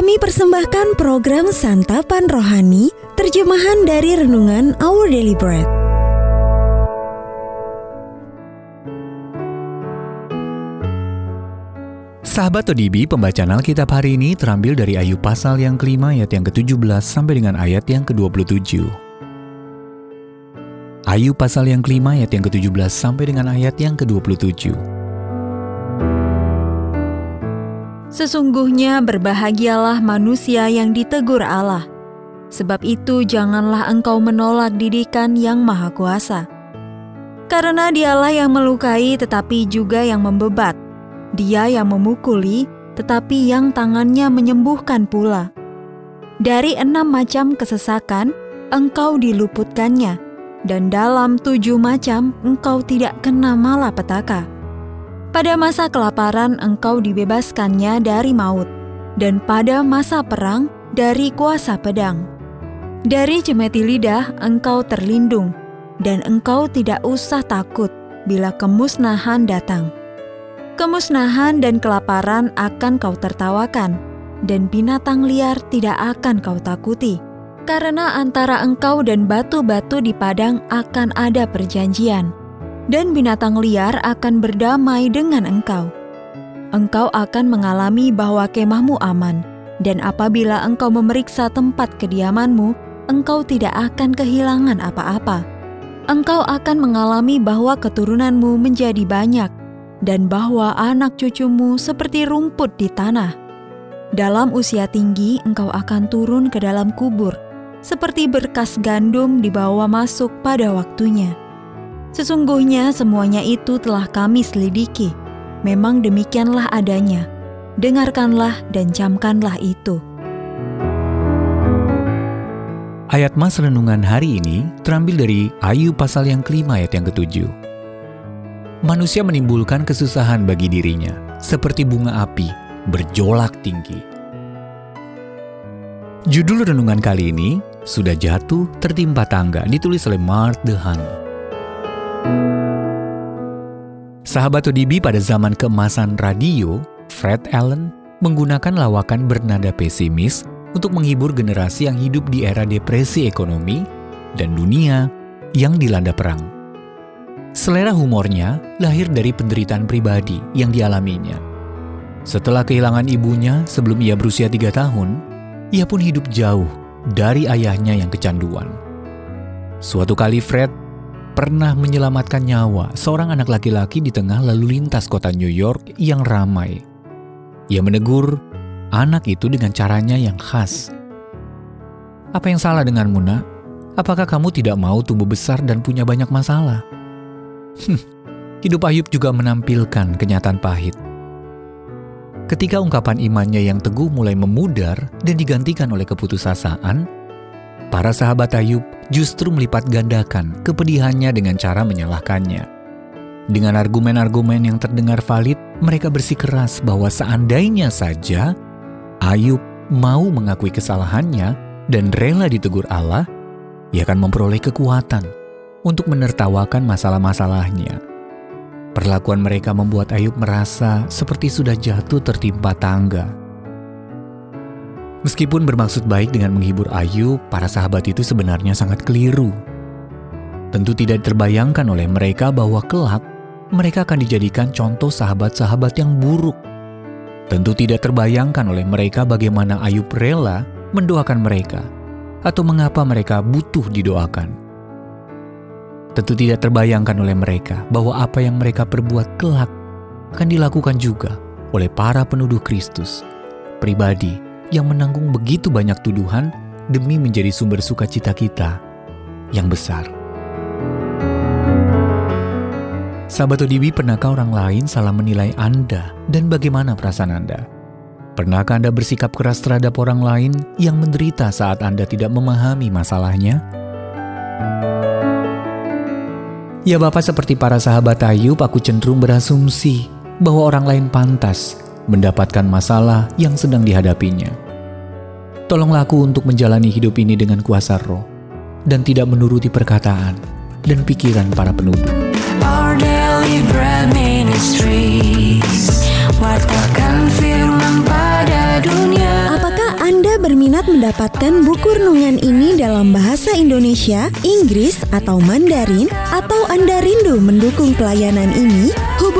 Kami persembahkan program Santapan Rohani, terjemahan dari Renungan Our Daily Bread. Sahabat ODB, pembacaan Alkitab hari ini terambil dari Ayub pasal yang kelima ayat yang ke-17 sampai dengan ayat yang ke-27. Ayub pasal yang kelima ayat yang ke-17 sampai dengan ayat yang ke-27. Sesungguhnya berbahagialah manusia yang ditegur Allah. Sebab itu janganlah engkau menolak didikan yang maha kuasa. Karena dialah yang melukai tetapi juga yang membebat. Dia yang memukuli tetapi yang tangannya menyembuhkan pula. Dari enam macam kesesakan, engkau diluputkannya, dan dalam tujuh macam engkau tidak kena malapetaka. Pada masa kelaparan engkau dibebaskannya dari maut, dan pada masa perang dari kuasa pedang. Dari cemeti lidah engkau terlindung, dan engkau tidak usah takut bila kemusnahan datang. Kemusnahan dan kelaparan akan kau tertawakan, dan binatang liar tidak akan kau takuti, karena antara engkau dan batu-batu di padang akan ada perjanjian dan binatang liar akan berdamai dengan engkau. Engkau akan mengalami bahwa kemahmu aman, dan apabila engkau memeriksa tempat kediamanmu, engkau tidak akan kehilangan apa-apa. Engkau akan mengalami bahwa keturunanmu menjadi banyak, dan bahwa anak cucumu seperti rumput di tanah. Dalam usia tinggi, engkau akan turun ke dalam kubur, seperti berkas gandum dibawa masuk pada waktunya. Sesungguhnya semuanya itu telah kami selidiki. Memang demikianlah adanya. Dengarkanlah dan camkanlah itu. Ayat Mas Renungan hari ini terambil dari Ayub pasal yang kelima ayat yang ketujuh. Manusia menimbulkan kesusahan bagi dirinya, seperti bunga api berjolak tinggi. Judul renungan kali ini, Sudah Jatuh Tertimpa Tangga, ditulis oleh Mark Dehan. Sahabat ODB pada zaman keemasan radio, Fred Allen menggunakan lawakan bernada pesimis untuk menghibur generasi yang hidup di era depresi ekonomi dan dunia yang dilanda perang. Selera humornya lahir dari penderitaan pribadi yang dialaminya. Setelah kehilangan ibunya sebelum ia berusia tiga tahun, ia pun hidup jauh dari ayahnya yang kecanduan. Suatu kali Fred pernah menyelamatkan nyawa seorang anak laki-laki di tengah lalu lintas kota New York yang ramai. Ia menegur anak itu dengan caranya yang khas. Apa yang salah dengan Muna? Apakah kamu tidak mau tumbuh besar dan punya banyak masalah? Hidup Ayub juga menampilkan kenyataan pahit. Ketika ungkapan imannya yang teguh mulai memudar dan digantikan oleh keputusasaan, para sahabat Ayub justru melipat gandakan kepedihannya dengan cara menyalahkannya. Dengan argumen-argumen yang terdengar valid, mereka bersikeras bahwa seandainya saja Ayub mau mengakui kesalahannya dan rela ditegur Allah, ia akan memperoleh kekuatan untuk menertawakan masalah-masalahnya. Perlakuan mereka membuat Ayub merasa seperti sudah jatuh tertimpa tangga Meskipun bermaksud baik dengan menghibur Ayub, para sahabat itu sebenarnya sangat keliru. Tentu tidak terbayangkan oleh mereka bahwa kelak mereka akan dijadikan contoh sahabat-sahabat yang buruk. Tentu tidak terbayangkan oleh mereka bagaimana Ayub rela mendoakan mereka atau mengapa mereka butuh didoakan. Tentu tidak terbayangkan oleh mereka bahwa apa yang mereka perbuat kelak akan dilakukan juga oleh para penuduh Kristus, pribadi yang menanggung begitu banyak tuduhan demi menjadi sumber sukacita kita yang besar. Sahabat ODB, pernahkah orang lain salah menilai Anda dan bagaimana perasaan Anda? Pernahkah Anda bersikap keras terhadap orang lain yang menderita saat Anda tidak memahami masalahnya? Ya Bapak seperti para sahabat Ayub, aku cenderung berasumsi bahwa orang lain pantas mendapatkan masalah yang sedang dihadapinya. Tolonglah aku untuk menjalani hidup ini dengan kuasa roh dan tidak menuruti perkataan dan pikiran para penuduh. Apakah mendapatkan buku renungan ini dalam bahasa Indonesia, Inggris, atau Mandarin, atau Anda rindu mendukung pelayanan ini, hubungi